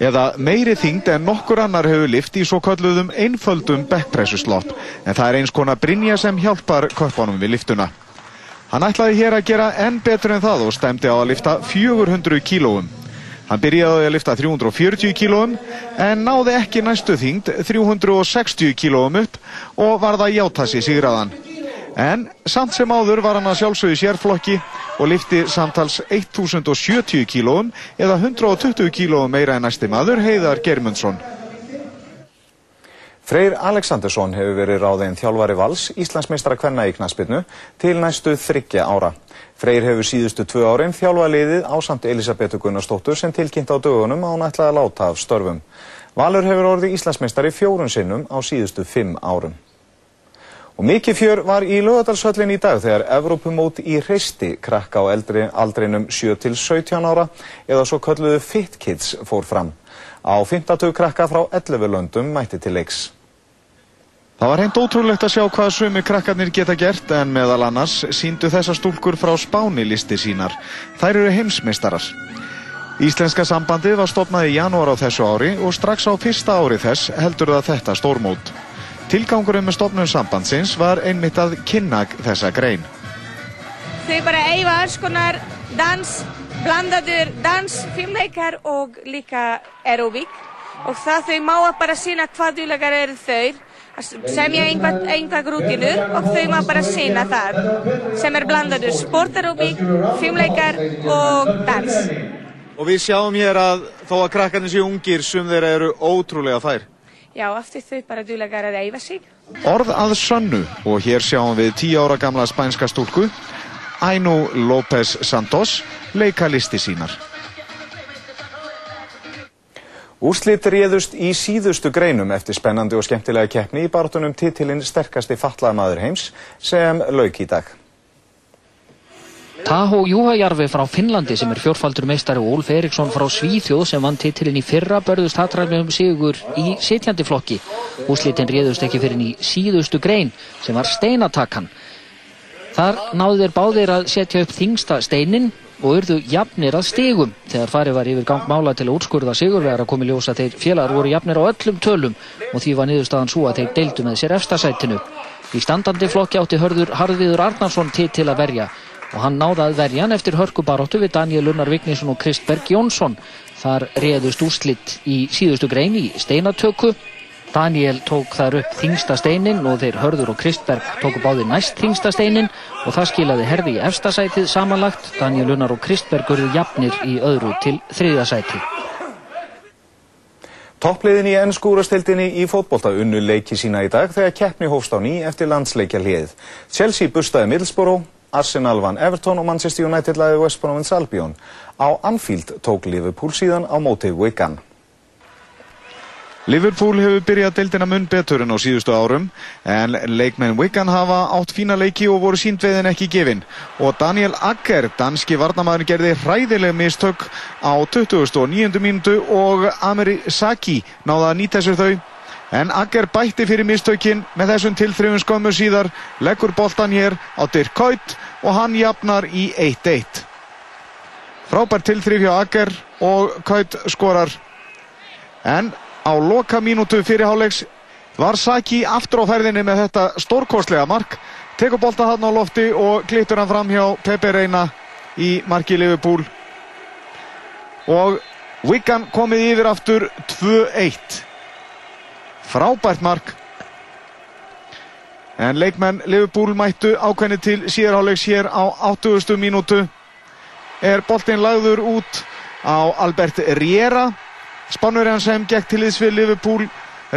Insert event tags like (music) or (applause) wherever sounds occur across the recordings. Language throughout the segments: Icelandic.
eða meiri þyngd en nokkur annar hefur lift í svo kalluðum einföldum backpressuslott en það er eins konar Brynja sem hjálpar köppanum við liftuna. Hann ætlaði hér að gera enn betur en það og stemdi á að lifta 400 kílóum. Hann byrjaði að lifta 340 kílóum en náði ekki næstu þyngd 360 kílóum upp og var það játtassi sigraðan. En samt sem áður var hann að sjálfsögðu sérflokki og lifti samtals 1070 kílóum eða 120 kílóum meira en næsti maður Heiðar Germundsson. Freyr Aleksandersson hefur verið ráðinn þjálfari vals Íslandsmeistara kvenna í knaspinu til næstu þryggja ára. Freyr hefur síðustu tvö árin þjálfaliðið á samt Elisabethu Gunnarsdóttur sem tilkynnt á dögunum að hún ætlaði að láta af störfum. Valur hefur orðið Íslandsmeistari fjórun sinnum á síðustu fimm árum. Og mikið fjör var í lögadalshöllin í dag þegar Evrópumót í hreisti krakka á eldri, aldrinum 7-17 ára eða svo kölluðu Fit Kids fór fram. Á 50 krakka frá 11 löndum mætti til leiks. Það var hreint ótrúlegt að sjá hvað sumi krakkarnir geta gert en meðal annars síndu þessa stúlkur frá Spáni listi sínar. Þær eru heimsmeistarar. Íslenska sambandið var stopnað í janúar á þessu ári og strax á fyrsta ári þess heldur það þetta stórmót. Tilgangurinn með stofnun sambandsins var einmitt að kynna þessa grein. Þau bara eiga alls konar dans, blandaður dans, filmleikar og líka aeróbík og það þau má bara sína hvað duðlegar eru þau semja einhvað, einhvað rútinur og þau má bara sína það sem er blandaður sportaróbík, filmleikar og dans. Og við sjáum hér að þó að krakkarnir séu ungir sem þeirra eru ótrúlega fær. Já, aftur þau bara duðlegar að eifa sig. Orð að sönnu og hér sjáum við tíu ára gamla spænska stúlku, Ainu López Santos, leika listi sínar. Úrslit réðust í síðustu greinum eftir spennandi og skemmtilega keppni í barðunum titilinn sterkasti fallaðamaður heims sem lauk í dag. Taho Juhajarvi frá Finnlandi sem er fjórfaldur meistari og Úlf Eriksson frá Svíþjóð sem vann titilinn í fyrra börðust hattræðum sigur í sitjandi flokki. Úslitin réðust ekki fyrir í síðustu grein sem var steinatakkan. Þar náðu þeir báðir að setja upp þingsta steinin og urðu jafnir að stigum þegar farið var yfir gangmála til að úrskurða sigurvegar að komi ljósa þeir félagar voru jafnir á öllum tölum og því var niðurstaðan svo að þeir deildu með sér efstasætinu. Í standandi flokki átti hörður Harðviður Arnarsson til til að verja og hann náði að verja hann eftir hörkubaróttu við Daniel Unnar Vignísson og Kristberg Jónsson. Þar réðust úrslitt í síðustu grein í steinatöku. Daniel tók þar upp þingsta steinin og þeir Hörður og Kristberg tóku báði næst þingsta steinin og það skilaði herði í efstasætið samanlagt. Daniel Unnar og Kristberg urðu jafnir í öðru til þriðasæti. Toppliðin í ennskúrastildinni í fótbolta unnu leiki sína í dag þegar keppni hófst á ný eftir landsleikja hlið. Chelsea bustaði Middlesbrough Arsenal vann Everton og Manchester United laði West Bromwich Albion. Á Anfield tók Liverpool síðan á móti Wigan. Liverpool hefur byrjað deildina mun betur en á síðustu árum en leikmenn Wigan hafa átt fína leiki og voru síndveiðin ekki gefin og Daniel Agger, danski varnamæður gerði hræðileg mistök á 29. mínutu og Ameri Saki náða að nýta sér þau en Agger bætti fyrir mistökin með þessum tilþrifum skömmu síðar leggur boltan hér á Dirk Kuyt og hann jafnar í 1-1 frábært tilþrif hjá Agger og Kuyt skorar. En á loka mínútu fyrirháleiks var Saki aftur á ferðinni með þetta stórkostlega mark tekur bolta hann á lofti og klittur hann fram hjá Pepe Reina í marki Liverpool. Og Wigan komið yfir aftur 2-1 frábært mark. En leikmenn Liverpool mættu ákveðni til síðarháleiks hér á 80. mínútu. Er boltin lagður út á Albert Riera Spannurinn sem gekk til þess við Liverpool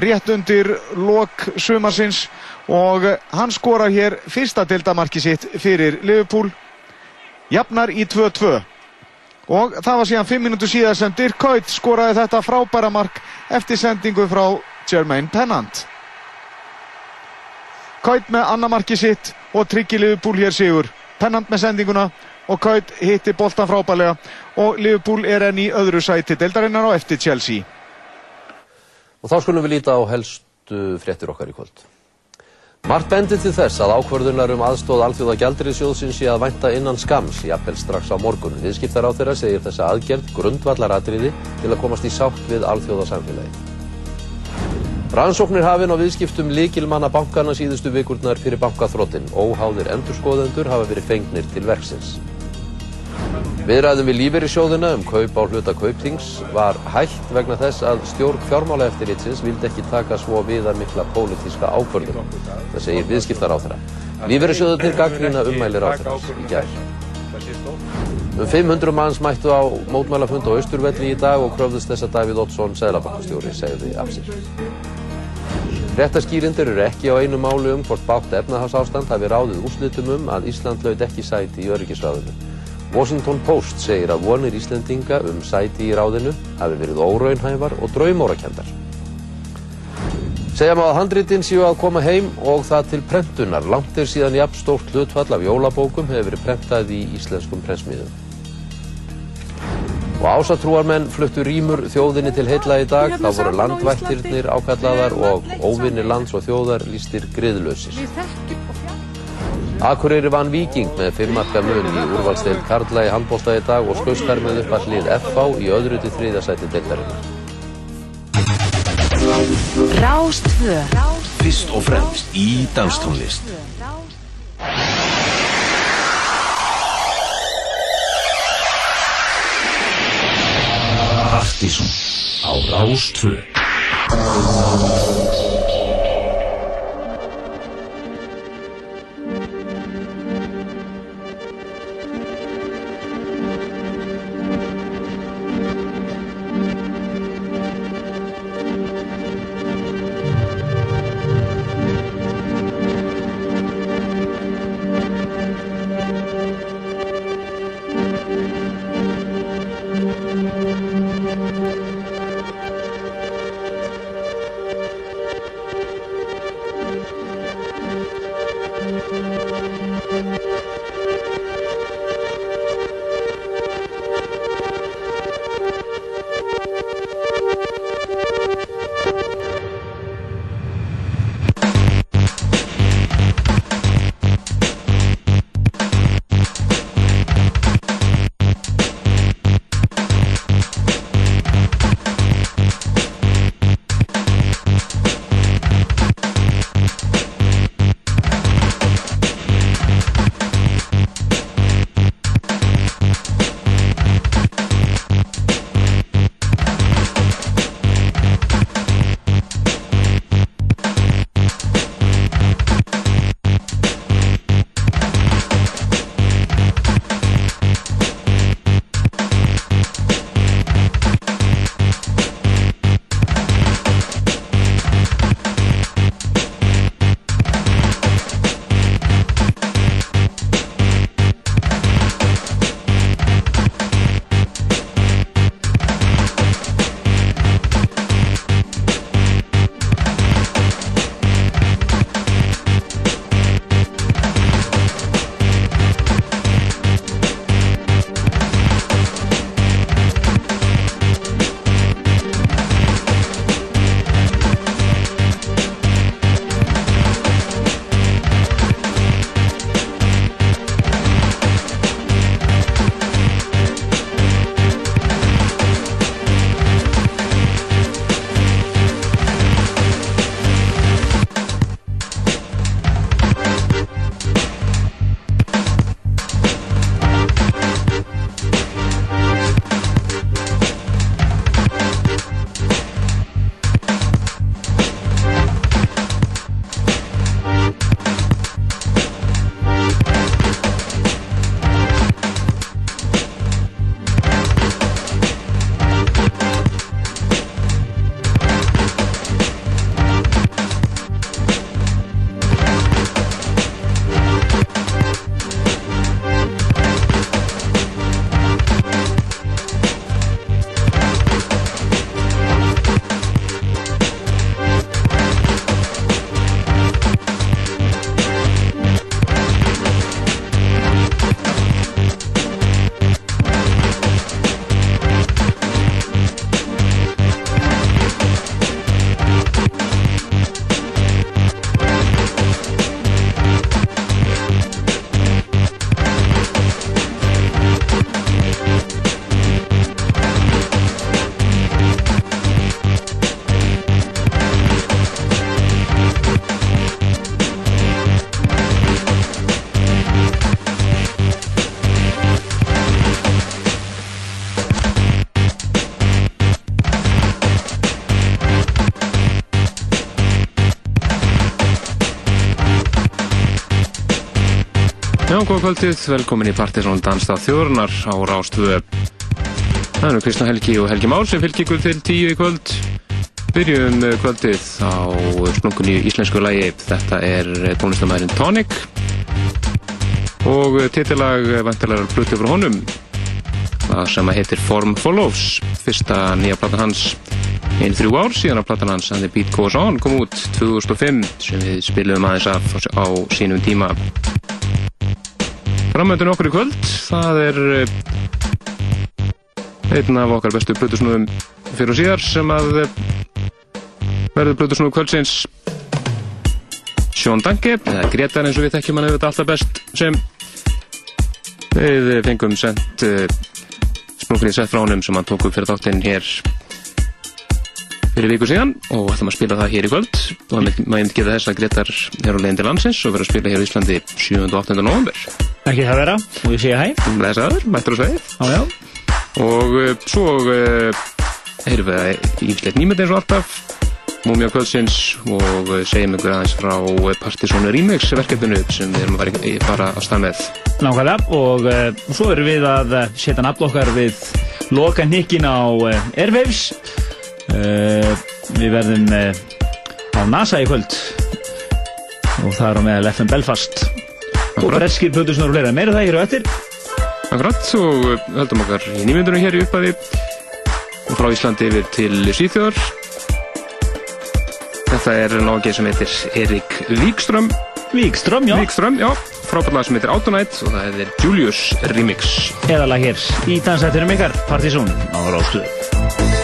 rétt undir lok sumarsins og hann skora hér fyrsta dildamarki sitt fyrir Liverpool. Jafnar í 2-2 og það var síðan 5 minútur síðan sem Dirk Kuyt skoraði þetta frábæra mark eftir sendingu frá Jermaine Pennant Kuyt með annamarki sitt og tryggi Liverpool hér sigur Pennant með sendinguna og Kuyt hitti boltan frábælega og Liverpool er enn í öðru sæti deildarinnar á eftir Chelsea. Og þá skulum við líta á helstu fréttir okkar í kvöld. Margt bendir til þess að ákvörðunar um aðstóð alþjóða gjaldriðsjóðsins sé að vænta innan skams, jafnvel strax á morgun. Viðskiptar á þeirra segir þessa aðgerð grundvallaratriði til að komast í sátt við alþjóða samfélagi. Rannsóknir hafinn á viðskiptum líkilmanna bankana síðustu vikurnar fyrir bankaþróttin. Óháðir endurskoðendur hafa verið fengnir til verksins. Viðræðum við lífeyrissjóðina um kaup á hluta kaupþings var hægt vegna þess að stjórn fjármálaeftirlitsins vildi ekki taka svo viðar mikla pólitíska ákvörðum. Það segir viðskiptar á þeirra. Lífeyrissjóðunir gaggrína ummælir á þeirra í gær. Um 500 manns mættu á mótmælafund á Östurvelli í dag og kröfðust þess að Davíð Oddsson, seglabankastjóri, segði af sér. Réttaskýrindur eru ekki á einu máli um hvort bátt efnahagsástand hafi ráðið úrslitum um að Ísland laud ekki sæti í öryggisráðinu. Washington Post segir að vonir Íslendinga um sæti í ráðinu hafi verið óraunhæfar og draumórakendar. Segja má að handritin séu að koma heim og það til prentunar. Langt er síðan jafn stórt hlutfall af jólabókum hefur verið prentað í íslenskum prensmiðum. Og ásatrúarmenn fluttu rýmur þjóðinni til heilla í dag. Þá voru landvættirnir ákallaðar og óvinni lands og þjóðar lístir griðlausir. Akureyri vann Viking með fimmmarka mun í úrvalsteil Karla í handbólta í dag og skauskar með upp að hlið FH í öðru til þriðasæti deildarinnar. Rástvö Fyrst og fremst í danstónlist Partíson á Rástvö Já, góða kvöldið, velkomin í Partiðsson Dansstað þjóðurnar á Rástvö. Það er nú Kristján Helgi og Helgi Már sem fylgir ykkur til tíu í kvöld. Byrjum eh, kvöldið á splunkunni íslensku lægi. Þetta er tónlistamæðurinn Tonic og titillag vantilegar blutið frá honum. Það sem heitir Form Follows. Fyrsta nýja platan hans einn þrjú ár síðan að platan hans And the Beat Goes On kom út 2005 sem við spilum aðeins af á sínum tíma. Framöndun okkur í kvöld, það er eh, einn af okkar bestu blötusnúðum fyrir og síðar sem að eh, verður blötusnúðu kvöldsins. Sjón Danke, eða Gretar eins og við þekkjum hann auðvitað alltaf best sem við fengum sendt uh, sprungfrið sett frá honum sem hann tók upp fyrir þáttinn hér fyrir viku síðan og ætlum að spila það hér í kvöld. Og maður myndi geta þess að Gretar er á leginn til landsins og verður að spila hér í Íslandi 7. og 8. november Ekki það vera, og ég sé hæ. Lesaður, mættur að segja Já, já. Og uh, svo uh, erum við íflegt nýmynd eins og alltaf. Múmia kvöldsins og uh, segjum ykkur aðeins frá Partiðsson Remix verkefninu sem við erum að fara, að stað með. Nákvæmlega og uh, svo erum við að setja nafn okkar við loka nikkin á Airwaves uh, Við verðum uh, á NASA í kvöld. Og það er á meðal FM Belfast. Og breskir pötusnur og fleira. Meira það hér á eftir. Akkurat og uh, höldum okkar í nýmyndunum hér í upphafi. Og frá Íslandi yfir til Svíþjóðar. Þetta er náttúrulega sem heitir Erik Víkström Víkström, já. Víkström, já. Frábært lag sem heitir Autonite og það heitir Julius Remix. Eðalag hér í dansættinum ykkar. Partizón á Rástuðu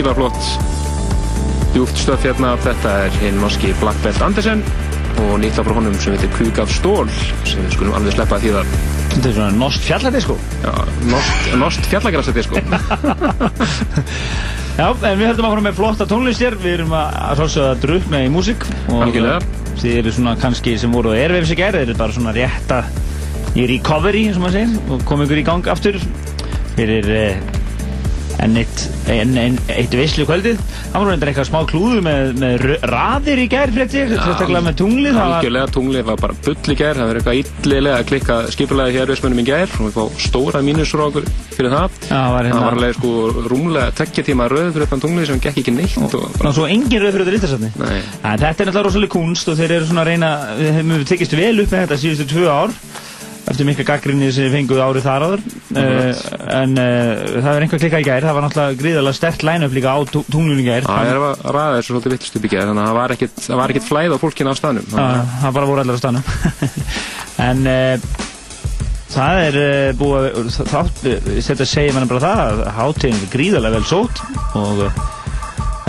virkilega flott djúft stöf hérna. Þetta er hinn norski Black Belt Andersen og nýtt af honum sem heitir Kvík af stól sem við skulum alveg sleppa því það. Þetta er svona nost fjallardisko. Já, nost fjallagrasadisko. (laughs) Já, en við höldum áfram með flotta tónlist hér. Við erum að, að svolítið að drukna í músík. og Algjörlega. Þið eru svona kannski sem voru á Airwaves í gerð, þeir eru bara svona rétta í recovery, sem maður segir, og komið ykkur í gang aftur fyrir eh, enn enn, enn, eitt veislu kvöldið. Það var reyndar eitthvað smá klúður með, með raðir í gerð, frétti ég, sérstaklega með tunglið. það var- Algjörlega tunglið var bara bull í gær, það verður eitthvað illilega að klikka skipulagi hér veismönnum í gær og við fá stóra okkur fyrir það. Já, var hérna- Það var alveg sko rúmlega tekkja tíma röð fyrir utan tunglið sem gekk ekki neitt og Ná, bara, svo engin rauð fyrir þetta. En þetta er náttúrulega rosalega kunst og þeir eru svona að reyna, við hefum tekist vel upp með þetta síðustu tvö ár eftir mikla gaggrinni sem við fenguð árið þar áður en uh, það er einhver klikkað í gær, það var náttúrulega gríðarlega stert line-up líka á í gær. Það er að ræða þessu svolítið vittlust upp í gær, þannig að það var ekkit flæð á fólkinu á staðnum. Það bara voru allar að stanna (laughs) en uh, það er búið þátt, þetta segir mann bara það að hátíðin er gríðarlega vel sót og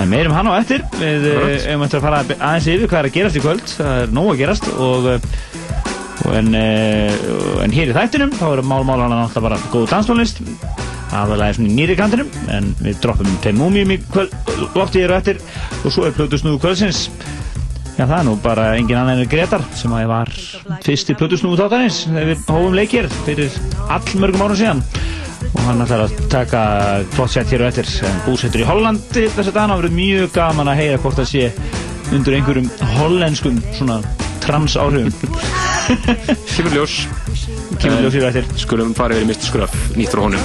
en meirum hann á eftir. Við eigum eftir að fara aðeins yfir hvað er að gerast í kvöld. Það er nóg að gerast og en, uh, en hér í þættinum þá eru málmálana náttúrulega bara góð danstónlist. Aðalega svona í nýri kantinum en við droppum þeim múmjum í kvöld, loftið eru eftir og svo er plötusnúðu kvöldsins. Já, það er nú bara engin annan en Gretar sem að var fyrsti plötusnúðu þáttanins þegar við hófum leikir fyrir allmörgum árum síðan. Og hann ætlar að taka flott sett hér og eftir búsettur í Hollandi þess að það verður mjög gaman að heyra hvort það sé undir einhverjum hollenskum svona trans áhrifum Kemur ljós, kemur ljósið eftir skulum fara yfir í Mr. Scruff, nýtt frá honum.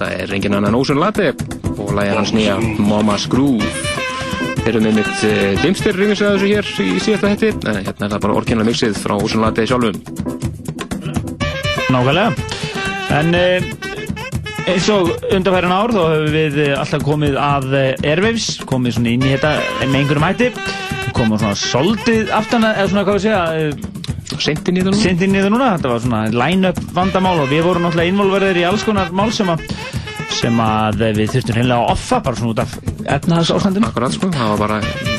Þetta er engin annan Ósun Latte og lægir hans nýja Mama's Groove. Erum við mitt uh, dimstir ringislega þessu hér í síðasta hætti. Nei, hérna er það bara orginal mixið frá Ósun Latte sjálfum. Nákvæmlega. En eh, eins og undanfæran ár þá höfum við eh, alltaf komið að eh, Airwaves, komið svona inn í þetta með einhverjum hætti. koma svona soldið aftan að, eða svona hvað við segja eh, Seinti niður núna Seinti niður núna, þetta var svona line-up vandamál og við vorum náttúrulega involverðir í alls konar mál sem að sem að við þurftum hreinlega að offa bara svona út af efnahagsástandinu. Akkurat sko, það var bara,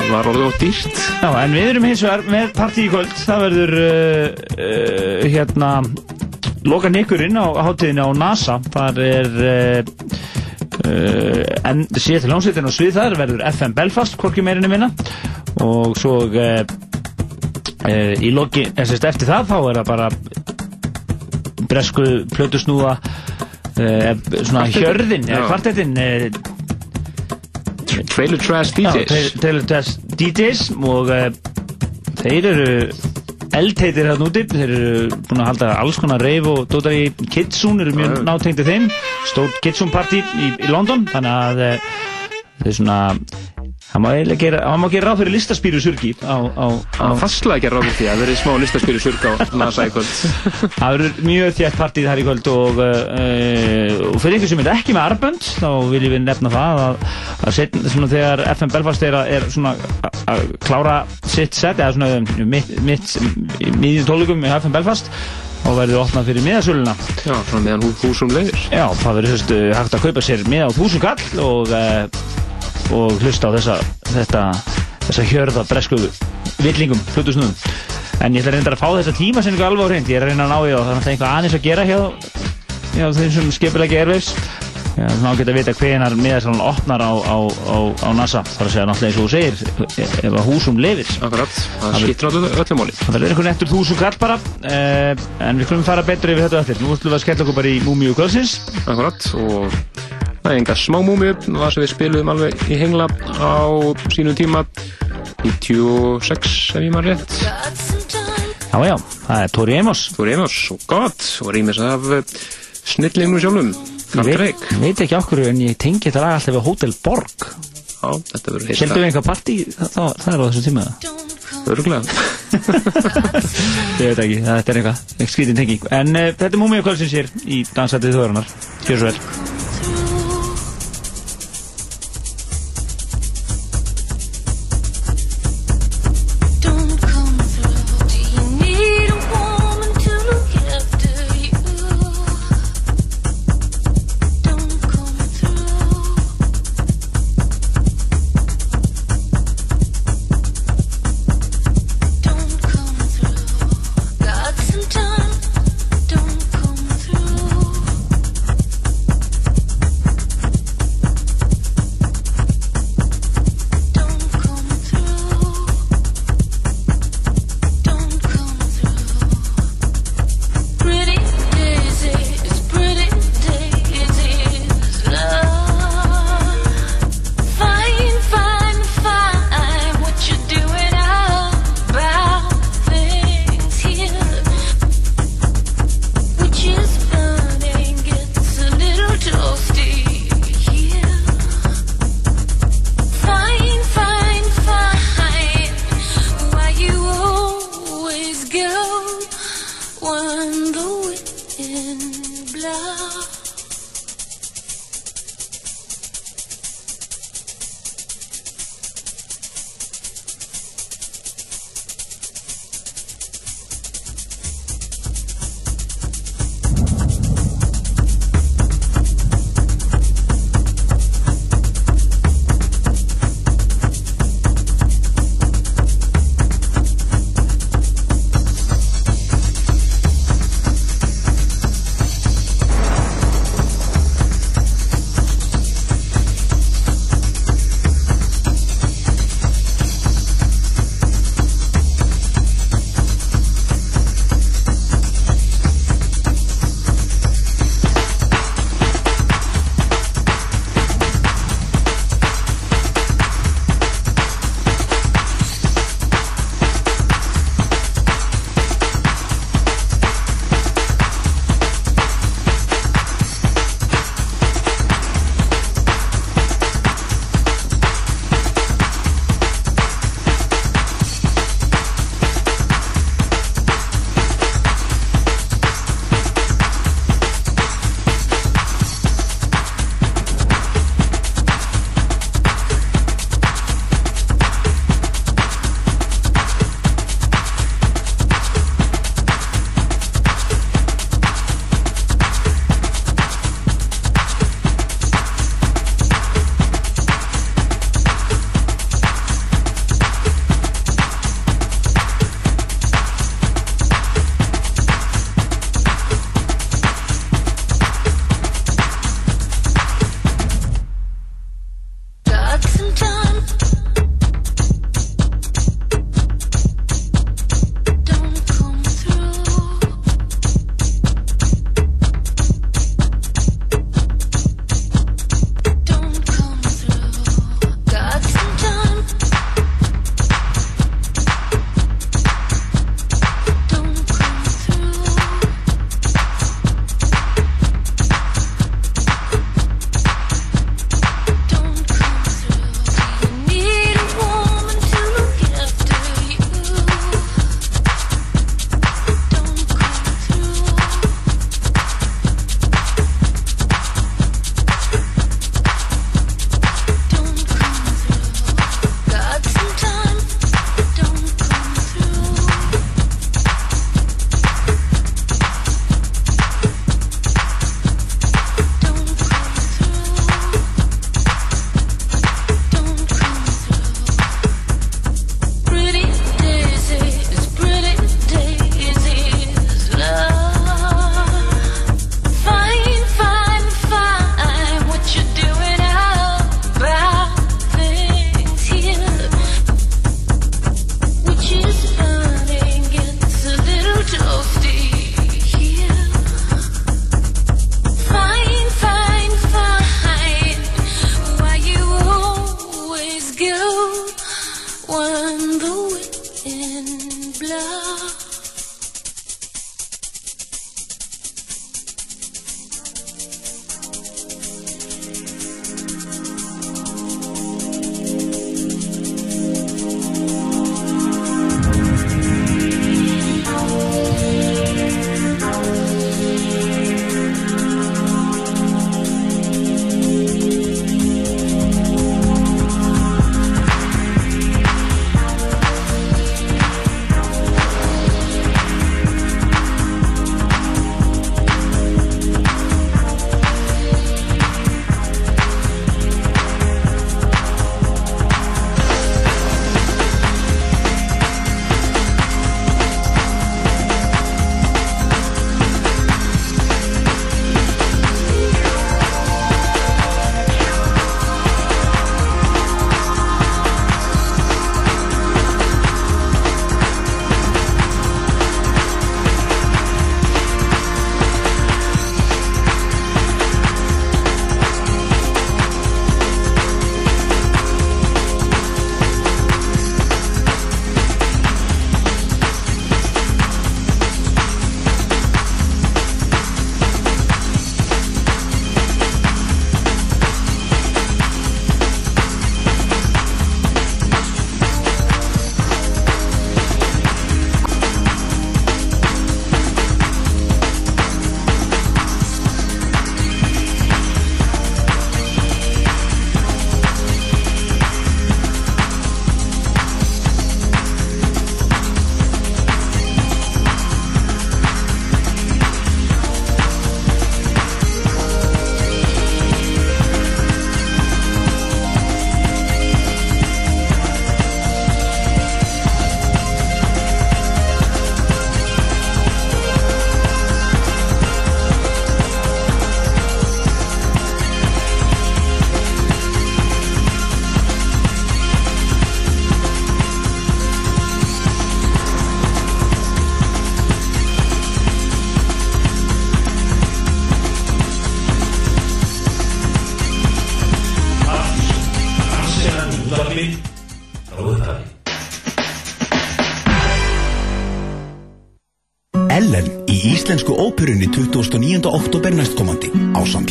var orðið of dýrt. Já, en við erum hins vegar með partí í kvöld. Það verður uh, uh, hérna loka nikkurinn á hátíðinni á NASA. Þar er uh, uh, en síðan til hljómsveitin og svið þar verður FM Belfast hvorki meirinni minna. Og svo uh, uh, í loki, eftir það þá er það bara bresku plötusnúða svona Kvartettinn. hjörðin, Já. eða kvartettin uh, Trailer Trash DJs Trail- Trailer Trash DJs og þeir eru eldheitir hérna úti, þeir eru búin að halda alls konar reif og dótar í Kitsune eru mjög nátengdi þeim stór Kitsune party í, í London þannig að þeir svona það má eiginlega gera, það má gera ráð fyrir listaspýru surgi. Á, á, á. Það fastlega ekki að ráða því að það verið smá listaspyrir surg á NASA í kvöld. (laughs) Það verður mjög þjætt partíð þar í kvöld og, uh, og fyrir ykkur sem er ekki með arbönd þá viljum við nefna það að, að setn, svona, þegar FM Belfast er, að- er svona að- klára sitt set eða svona mitt, mitt miðjum tólugum með FM Belfast og verður opnað fyrir miðasöluna. Já, svona meðan hú, húsum leiðir. Já, það verður uh, hægt að kaupa sér miða á þúsund kall og, uh, og hlusta á þessa, þetta, þessa hjörða bresku villingum, flutusnúðum. En ég ætla reyndar að fá þessa tíma sem alveg á reynd. Ég er að reyna að ná í það, þannig að það er eitthvað aðeins að gera hjá, þeim sem skipilegja Airwaves. Já, svona ágætt að vita hvenar miðasalan opnar á, á, á, á NASA. Það er að segja náttúrulega eins og þú segir, ef að húsum lifir. Akkurat, það skiptir alveg öllum máli Það verður einhvern eftir þúsund kall bara, uh, en við kunum fara betur yfir þetta eftir. Nú ætlum við að skella okkur bara í Múmiu kvöldsins. Akkurat, og það er enga smá múmi það sem við spiluðum alveg í hengla á sínum tíma 96 ef ég maður rétt. Já, já, það er Tori Amos. Tori Amos, og gott, og rýmis af eh, snillingum sjálfum Carl Ég Drake veit, ekki okkur en ég tengi þetta lag alltaf við Hotel Borg. Já, þetta verður Heldum við einhver partí það, er á þessum tíma? Örgulega (laughs) Ég veit ekki, þetta er eitthvað, skrítin tenging. En uh, þetta er múmið kvöldsins hér í Dansætið þjóðarinnar. Gjör svo vel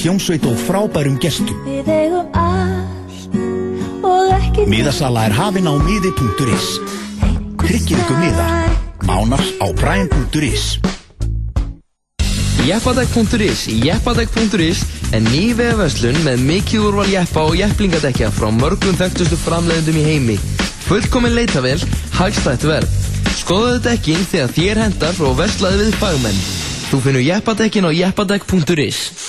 hljómsveit og frábærum gestum. Við eigum allt og ekki Miðasala er hafin á miði.is. Tryggir ykkur miða. Nánar á brian.is. Jeppadekk.is Jeppadekk.is er ný vefverslun með mikið úrval jeppa og jepplingadekja frá mörgum þekktustu framleiðendum í heimi. Fullkomin leitavel, hagstætt verð. Skoðaðu dekkin þegar þér hendar og verslaðu við fagmenn. Þú finnur jeppadekkin á jeppadekk.is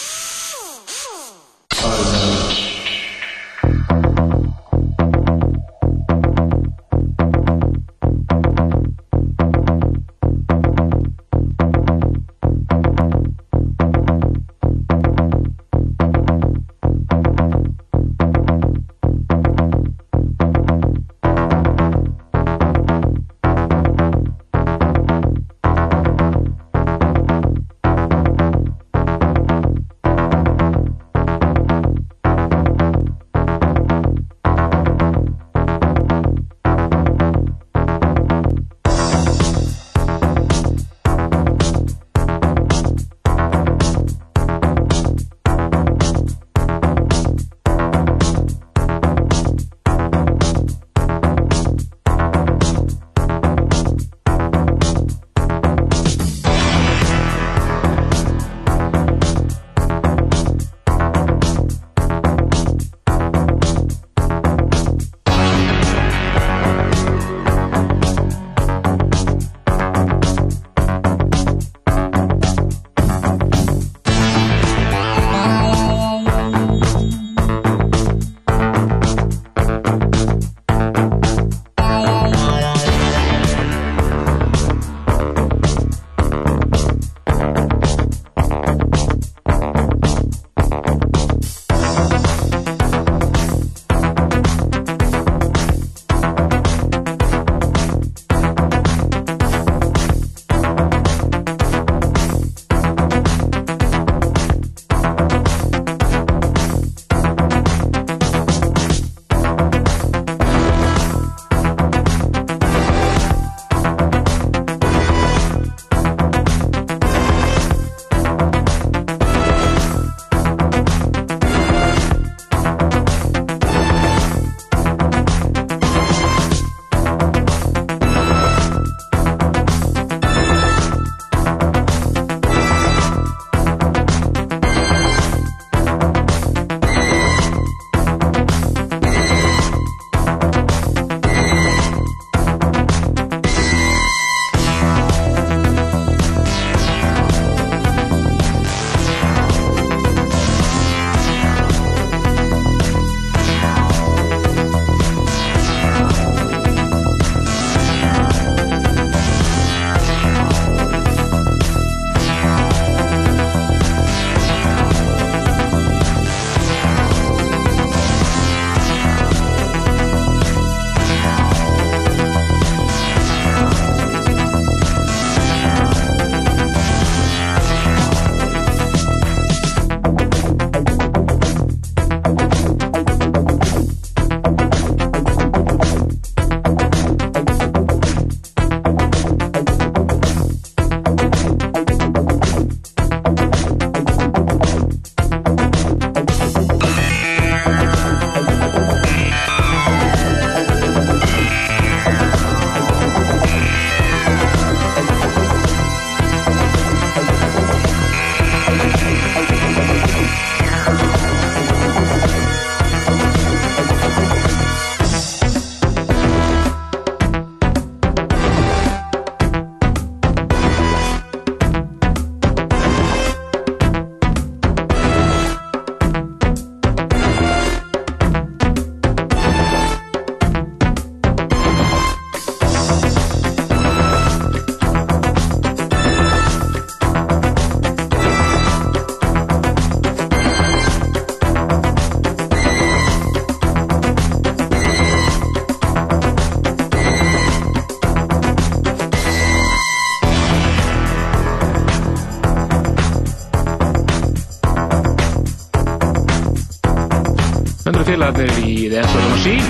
félagarnir í The Emperor Machine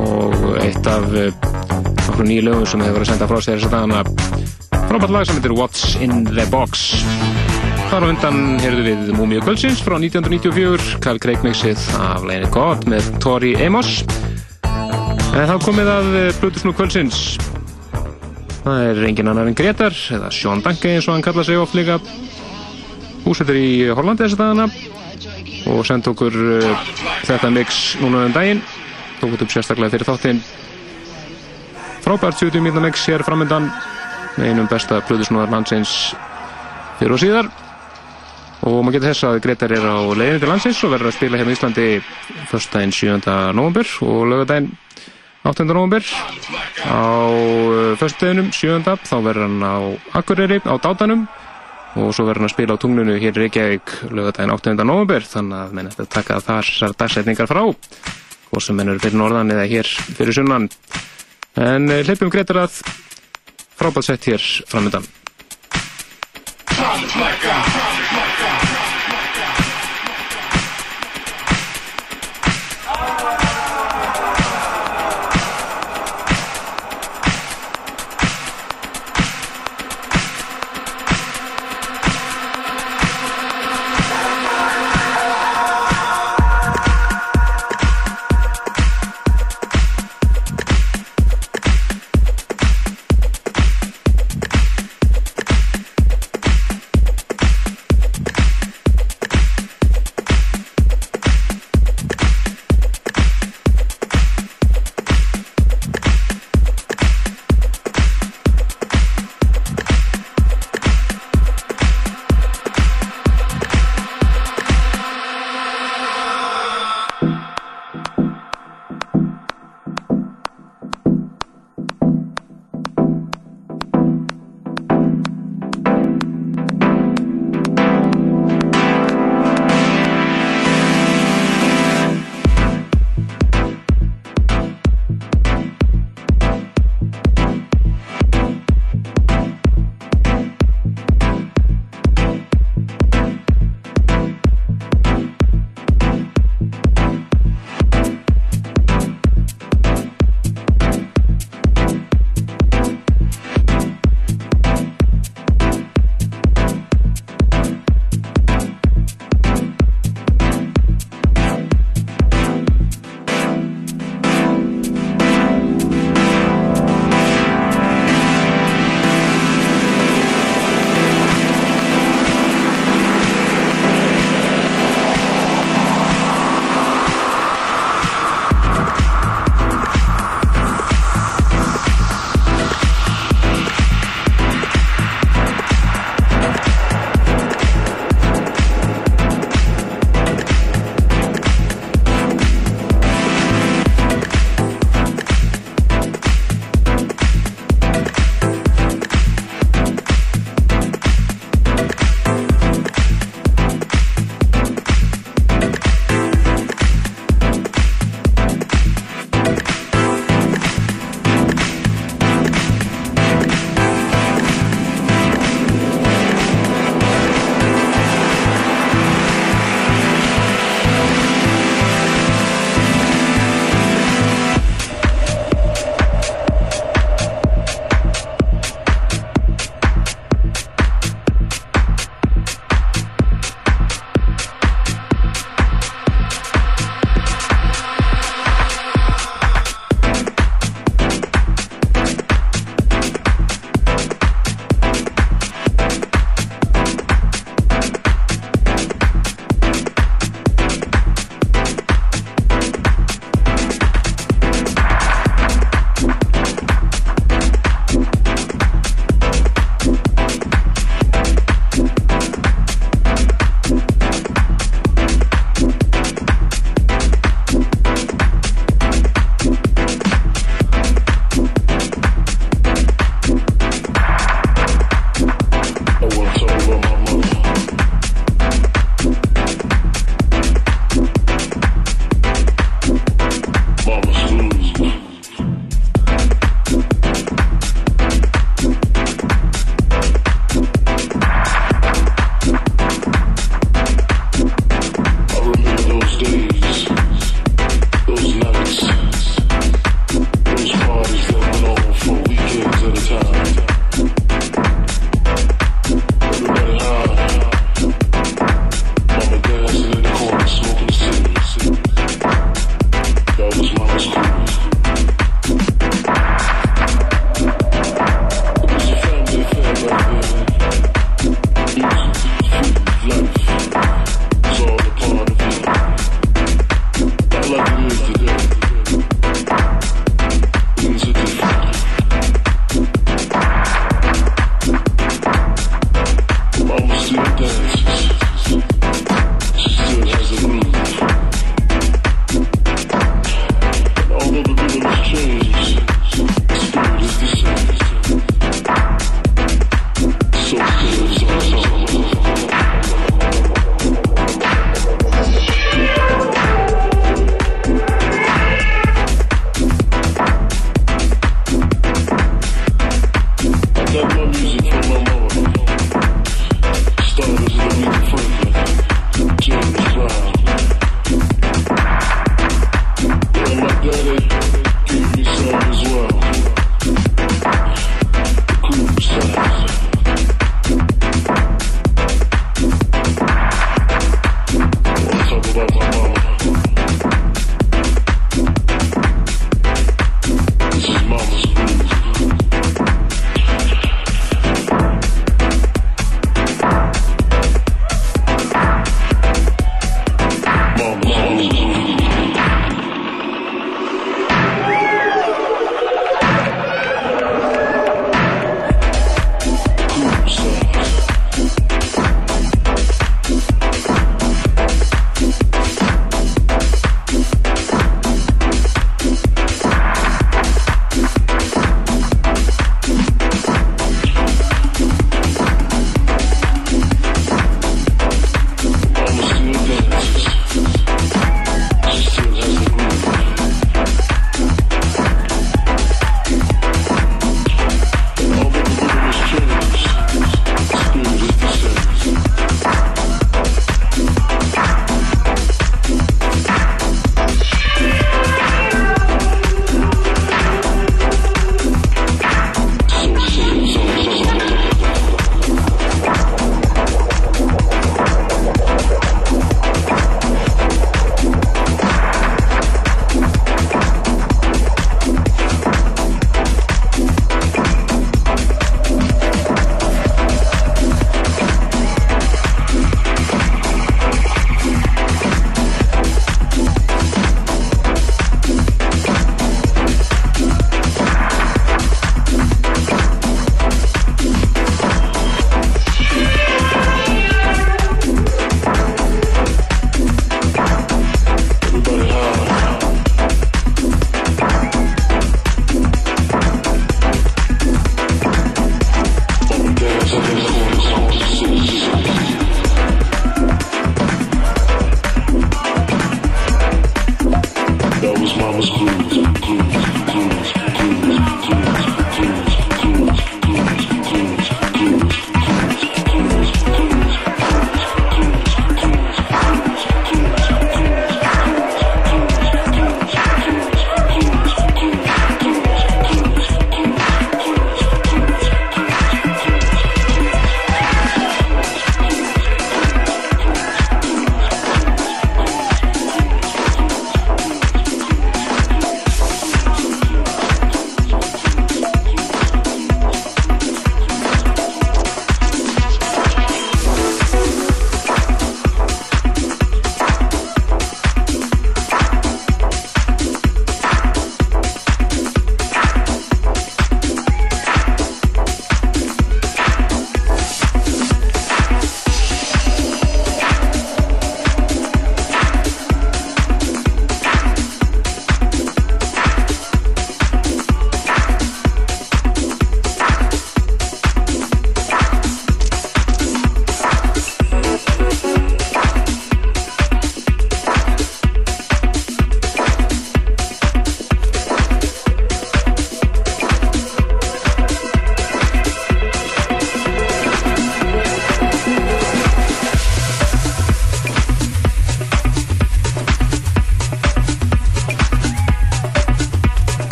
og eitt af uh, okkur nýju lögum sem hefur verið að senda frá sér þess að dagana. Frábært lag sem heitir What's in the Box. Þar á undan heyrðu við Múmiu Kvöldsins frá 1994 Carl Craig mixið af Lane God með Tori Amos. En þá komið að Blutusnú Kvöldsins. Það er engin annar en Gretar eða Sean Danke eins og hann kalla sig oft líka. Húsettur í Hollandi þess að dagana og senda okkur uh, þetta mix núna um daginn tók þetta upp sérstaklega fyrir þáttinn frábært 70 mínúna mix hér framöndan með einum besta plöðusnúðar landsins fyrir og síðar og maður getur þess að Gretar er á leiðinni til landsins og verður að spila hérna í Íslandi förstdægin 7. november og lögadaginn 8. november á förstdeginum 7. þá verður hann á Akureyri á Dátanum og svo verður hann að spila á tunglunu hér í Reykjavík lögadaginn 8. november þannig að menn eftir að taka þessar dagsetningar frá og sem menn eru fyrir norðan eða hér fyrir sunnan. En eh, hleypum Gretar að frábært sett hér framöndan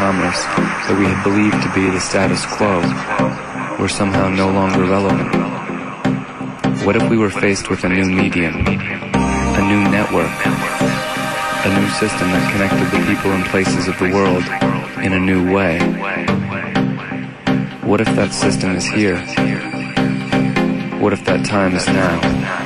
commerce that we had believed to be the status quo were somehow no longer relevant. What if we were faced with a new medium, a new network, a new system that connected the people and places of the world in a new way? What if that system is here? What if that time is now?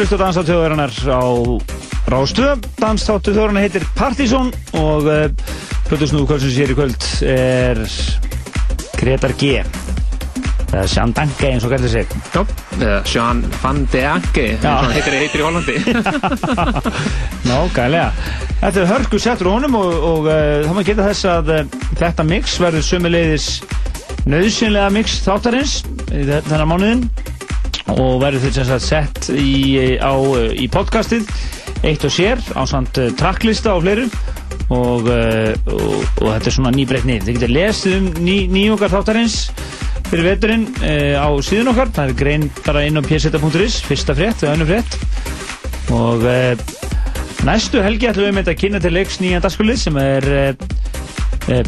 Hlusta á Dansþáttu þjóðarinnar á Rástöð. Dansþáttu þjóðarinnar heitir Partizón og uh, Plötusnúðu kvöldsins hér í kvöld er Gretar G. Það er Sján Danke eins og gældi sig. Já, eða Sján van de Anke, eins og heitir, heitir í Hollandi. (laughs) Ná, gælega. Þetta er hörku settur á honum og, og þá maður geta þess að þetta mix verður sömuleiðis nöðsynlega mix þáttarins í þe- þennan mánuðin og verður þetta sem sagt sett í, á, í podcastið eitt og sér á samt uh, tracklista og fleiru og, uh, og, og þetta er svona nýbreytni. Þið getur lesið um ný, nýjungar þáttarins fyrir veturinn uh, á síðun okkar. Það er grein bara inn á pseta.is, fyrsta frétt og önnur frétt og Næstu helgi ætlum við með þetta að kynna til leiks nýjan dagskulið sem er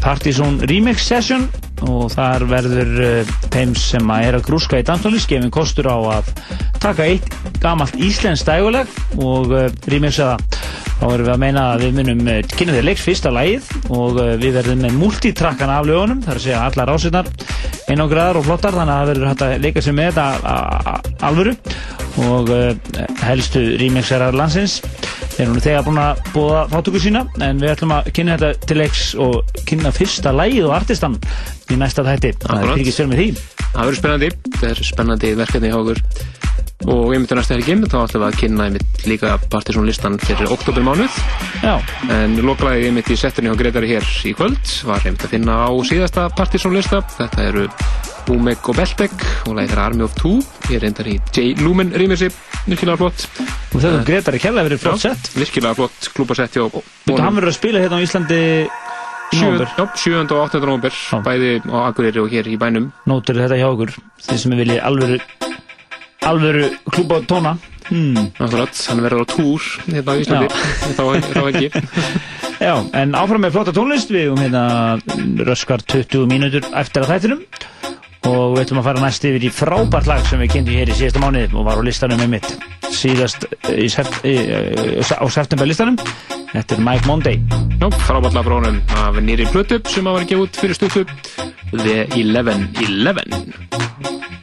Partizón Remix Session og þar verður uh, þeim sem að er að grúska í danstónlist gefin kostur á að taka eitt gamalt íslensk dæguleg og uh, remixa það. Þá erum við að meina að við munum uh, kynna til leiks fyrsta lagið og við verðum með multitrakkan af lögunum, þar að segja allar ásetnar einangraðar og flottar þannig að það verður hægt að leika sér með þetta alvöru og helstu remixerar landsins erum nú þegar búin að búa þáttöku sína en við ætlum að kynna þetta til leiks og kynna fyrsta lægið og artistan í næsta þætti. Það er fyrir sér með því. Það verður spennandi, þetta er spennandi verkefni hjá okkur. Og einmitt á næsta helgi þá ætlum við að kynna einmitt líka Partizón listan fyrir oktober mánuð Já. en loklaðið einmitt í settinu hjá Gretari hér í kvöld var einmitt að finna á síðasta Partizón lista þetta eru Umek og Beltek og þeirra Army of Two ég er reyndar í J. Lumen rýmisi virkilega flott og þetta Gretari kærlega verið flott sett virkilega flott hjá Þetta hann verður að spila hérna á Íslandi í Sjö- nóvember. já, 7. og 8. november bæði á Akureyri og hér í bænum Nótur þetta hjá okkur þeir sem vilji alvöru alvöru klúpa tóna hmm. Akkurat, hann verður á túr hérna á Íslandi þá, þá ekki (laughs) Já, en áfram með flotta tónlist við um hérna röskar 20 mínútur eftir að þættinum og við ætlum að fara næst yfir í frábært lag sem við kynntum hér í síðasta mánuði og var á listanum með mitt síðast í sept, í, í, á september listanum Þetta er Mike Monday. Já, frábætla brónum af nýri plötu sem að vera gefið út fyrir stuttu. The 11-11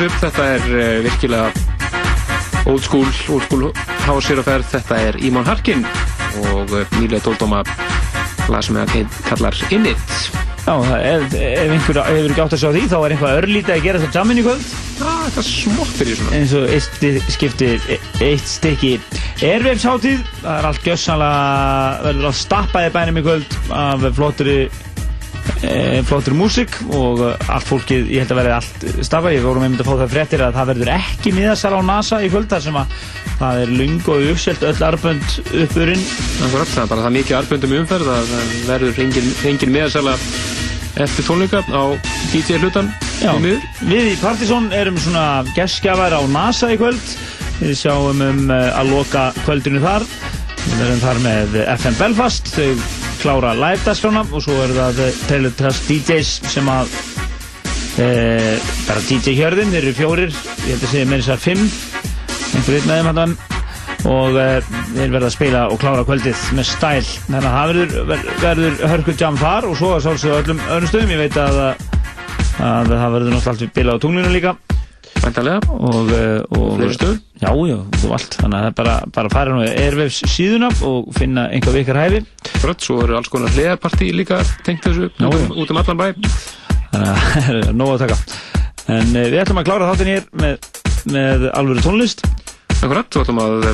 þessu upp. Þetta er uh, virkilega old school, old school hásir að ferð. Þetta er Ímon Harkin og uh, nýlega tóldóma lag sem að kallar In It. Já, það er, ef einhver hefur ekki átt að sjá því þá er eitthvað örlítið að gera þetta jamin í kvöld Já, eitthvað smottir í svona eins og eitt skiptir eitt stykki Airwaves hátíð það er allt gjössanlega verður allt stappaði bænum í kvöld af flottri e, flottri músík og eh, allt fólkið, ég held að verði allt stappa ég vorum einmitt að fá það fréttir að það verður ekki miðasal á NASA í kvöld þar sem að það er lung og uppselt öll arbönd uppurinn. Það er bara það mikið arböndum umferð að það verður engin, engin meðarsala eftir tónleika á DJ hlutan Já, við í Partizón erum svona gestgjafar á NASA í kvöld. Við sjáum um uh, að loka kvöldinu þar. Við verðum þar með FM Belfast. Þau klára live dagskrána og svo er það eh, Taylor Trust DJs sem að e, bara DJ hjörðin, þeir eru fjórir ég held að segja með þess að fimm einhver einn með þeim hann og e, þeir verða að spila og klára kvöldið með stæl. Þannig að það verður, ver, verður hörkuð jam þar og svo að sálsögðu á öllum öðrum stöðum. Ég veit að, að það verður náttúrulega allt bila á tunglinu líka. Væntalega og, eh, og Fleiri stöðum? Já, já, og allt. Þannig að það er bara, bara fara nú í Airwaves síðuna og finna einhver vikar hæfi. Frödd, svo eru alls konar hliðarpartí líka tengt þessu út, já. um, út um allan bæ. Þannig að (laughs) það er nóg að taka. En uh, við ætlum að klára þáttin hér með, með alvöru tónlist. Akkurat, svo ætlum að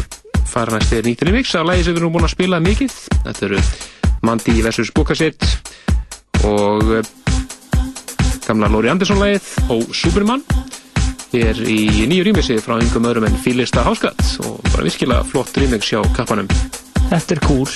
fara næst í nýttinni mix. Að lægi sem við erum búin að spila mikið. Þetta eru Mandy vs. Bukasitt og eh, gamla Lóri Andersson lægið og Superman Hér í nýju rýmixi frá yngum öðrum en Fílista Háskatt og bara virkilega flott rýmix hjá kappanum. Þetta er cool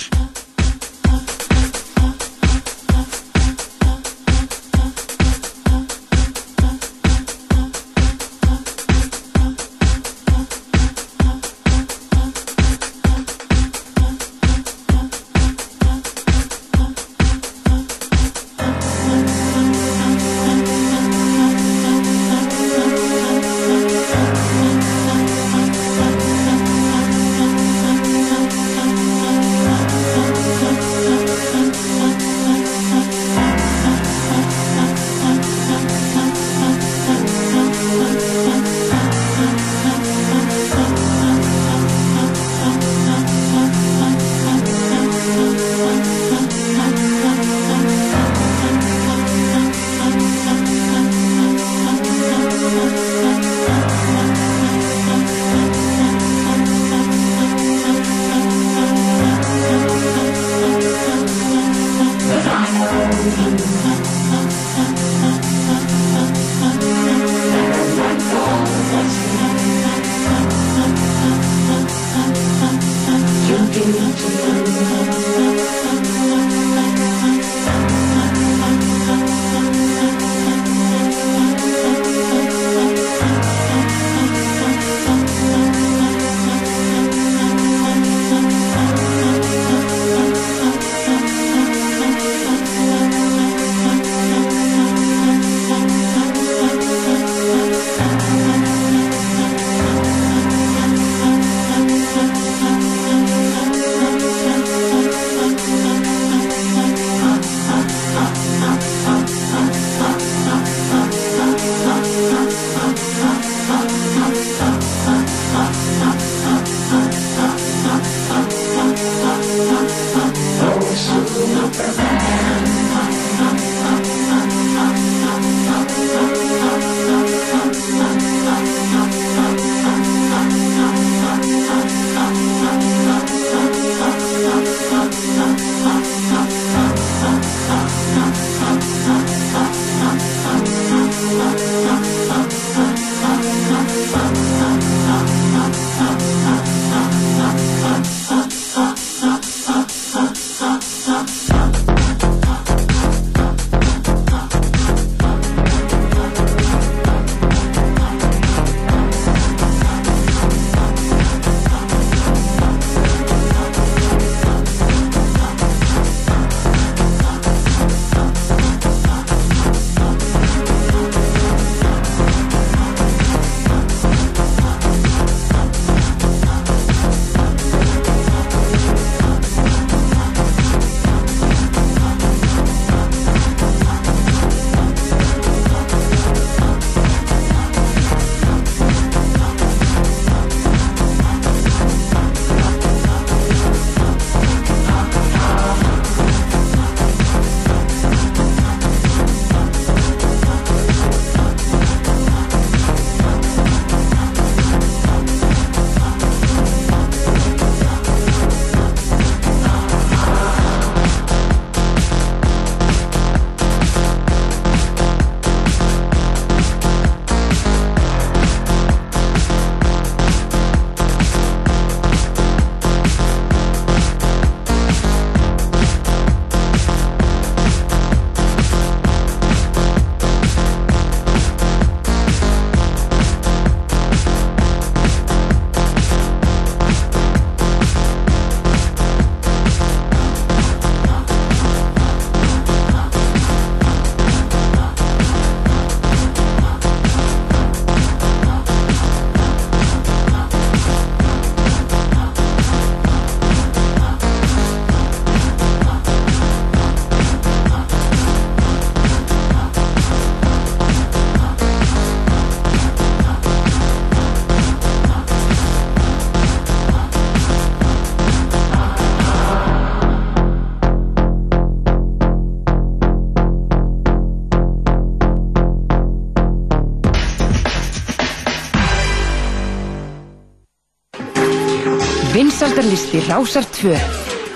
hlusti Rásar 2.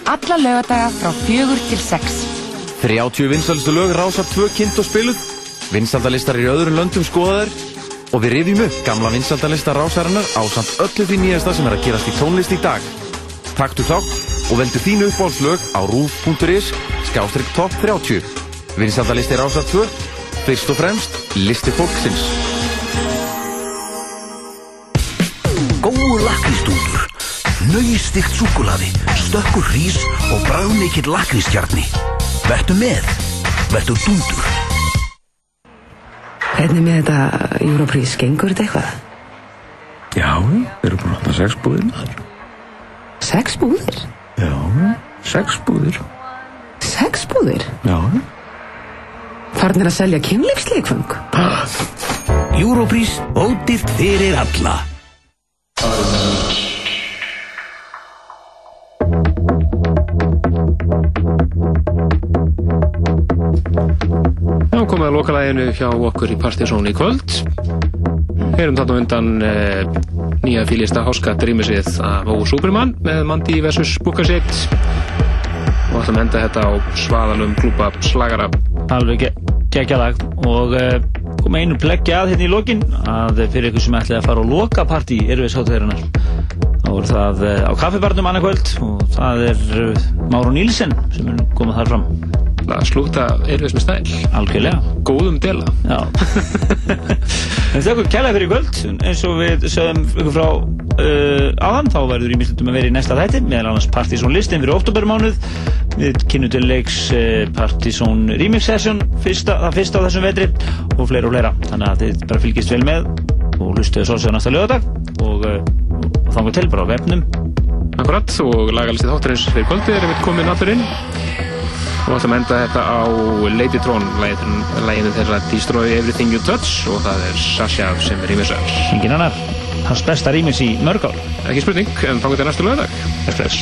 Alla lögadaga frá fjögur til sex. 30 vinsalstu lög Rásar 2 kynnt og spiluð. Vinsaldalistar í öðrum löndum skoðaðir Og við rifjum upp gamla vinsaldalista Rásarinnar á samt öllu því nýjasta sem er að gerast í tónlist í dag. Taktu þátt og veldu þínu uppbólslög á rúf.is skástrygg top 30 Vinsaldalisti Rásar 2 Fyrst og fremst, listi fólksins nöystikt súkulaði, stökkur hrís og bræðmikill lakrískjarni. Vertu með, vertu dúndur. Hvernig með þetta Europrís, gengur þetta eitthvað? Já, við erum búin að opna sex búðir. Sex búðir? Já, sex búðir. Sex búðir? Já. Farnir að selja kynlífsleikfang? Europrís, ódýrt fyrir alla. Lokalæginu hjá okkur í Partizón í kvöld. Heyrum þarna undan eh, nýja fylgista háskatt rýmisvið af Ó Superman með Mandi vs. Bukasitt og ætlum að enda þetta á svaðalum klúpa slagara. alveg ge geggjalag og uh, koma einu pleggja að hérna í lokin að fyrir ykkur sem ætlaði að fara á lokapartí erfiðshátæðarinnar þá er það uh, á kaffibarnum annarkvöld og það er uh, Máru Nílsen sem er komið þar fram Það slúta erfiðs með stæl. Algjörlega. Góðum dela. Já. En þakku kærlega fyrir kvöld eins og við sögum ykkur frá uh, áðan þá verður í mislutum að vera í næsta þætti meðal annars Partizón listin fyrir oktobermánuð við kynum til leiks uh, Partizón remix session fyrsta, það fyrsta á þessum vetri og fleira og fleira þannig að þið bara fylgist vel með og hlustuðu svo sér næsta lögadag og, uh, og þangu til bara á vefnum Akkurat og lagalistið þáttarins fyrir kvöldið er við komin allur inn og ætlum að enda þetta á Ladytron læginu þeirra Destroy Everything You Touch og það er Sasha sem er rýmisar Engin annar, hans besta rýmis í mörg ár. Ekki spurning, en þá getur næstu lögadag Express